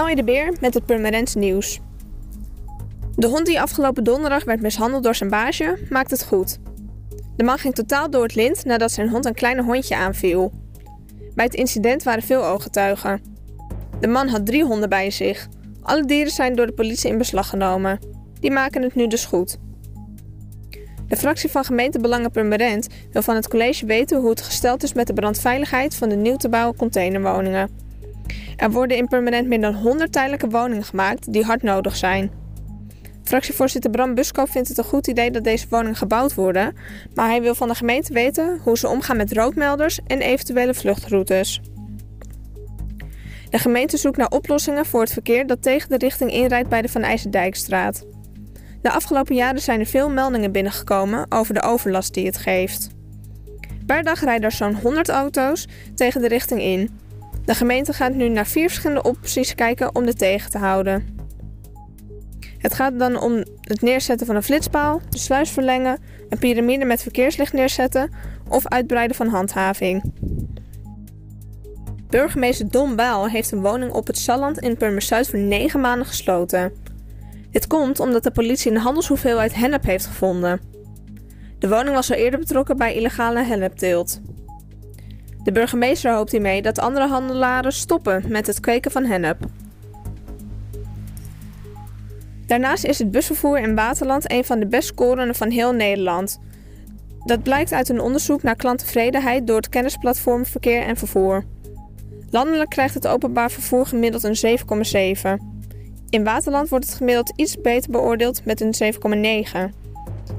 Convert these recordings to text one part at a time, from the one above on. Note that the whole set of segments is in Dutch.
Elje de Beer met het Purmerends nieuws. De hond die afgelopen donderdag werd mishandeld door zijn baasje, maakt het goed. De man ging totaal door het lint nadat zijn hond een kleine hondje aanviel. Bij het incident waren veel ooggetuigen. De man had drie honden bij zich. Alle dieren zijn door de politie in beslag genomen. Die maken het nu dus goed. De fractie van gemeentebelangen Purmerend wil van het college weten hoe het gesteld is met de brandveiligheid van de nieuw te bouwen containerwoningen. Er worden in Purmerend meer dan 100 tijdelijke woningen gemaakt die hard nodig zijn. Fractievoorzitter Bram Busko vindt het een goed idee dat deze woningen gebouwd worden, maar hij wil van de gemeente weten hoe ze omgaan met rookmelders en eventuele vluchtroutes. De gemeente zoekt naar oplossingen voor het verkeer dat tegen de richting inrijdt bij de Van IJzerdijkstraat. De afgelopen jaren zijn er veel meldingen binnengekomen over de overlast die het geeft. Per dag rijden er zo'n 100 auto's tegen de richting in. De gemeente gaat nu naar vier verschillende opties kijken om dit tegen te houden. Het gaat dan om het neerzetten van een flitspaal, de sluis verlengen, een piramide met verkeerslicht neerzetten of uitbreiden van handhaving. Burgemeester Don Baal heeft een woning op het Salland in Purmerzuid voor 9 maanden gesloten. Dit komt omdat de politie een handelshoeveelheid hennep heeft gevonden. De woning was al eerder betrokken bij illegale hennepteelt. De burgemeester hoopt hiermee dat andere handelaren stoppen met het kweken van hennep. Daarnaast is het busvervoer in Waterland een van de best scorende van heel Nederland. Dat blijkt uit een onderzoek naar klanttevredenheid door het kennisplatform Verkeer en Vervoer. Landelijk krijgt het openbaar vervoer gemiddeld een 7,7. In Waterland wordt het gemiddeld iets beter beoordeeld met een 7,9.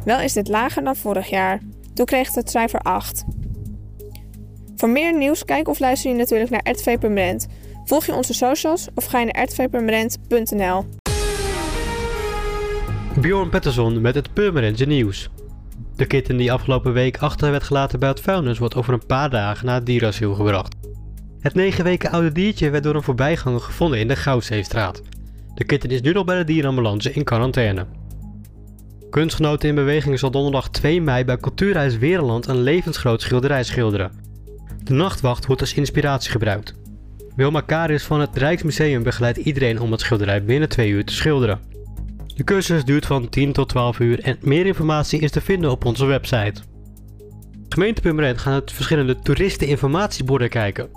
Wel is dit lager dan vorig jaar. Toen kreeg het het cijfer 8. Voor meer nieuws kijk of luister je natuurlijk naar RTV Permanent. Volg je onze socials of ga naar rtvpermanent.nl. Bjorn Pettersson met het Purmerendse nieuws. De kitten die afgelopen week achter werd gelaten bij het vuilnis wordt over een paar dagen naar het dierasiel gebracht. Het 9 weken oude diertje werd door een voorbijganger gevonden in de Goudzeestraat. De kitten is nu nog bij de dierenambulance in quarantaine. Kunstgenoten in Beweging zal donderdag 2 mei bij Cultuurhuis Wereland een levensgroot schilderij schilderen. De nachtwacht wordt als inspiratie gebruikt. Wilma Karius van het Rijksmuseum begeleidt iedereen om het schilderij binnen 2 uur te schilderen. De cursus duurt van 10 tot 12 uur en meer informatie is te vinden op onze website. Gemeente Purmerend gaan het verschillende toeristeninformatieborden kijken.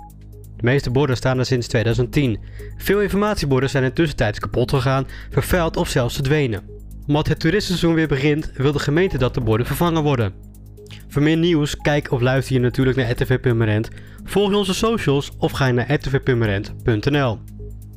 De meeste borden staan er sinds 2010. Veel informatieborden zijn intussen tijds kapot gegaan, vervuild of zelfs verdwenen. Omdat het toeristenseizoen weer begint, wil de gemeente dat de borden vervangen worden. Voor meer nieuws, kijk of luister je natuurlijk naar RTV Purmerend, volg onze socials of ga naar rtvpurmerend.nl.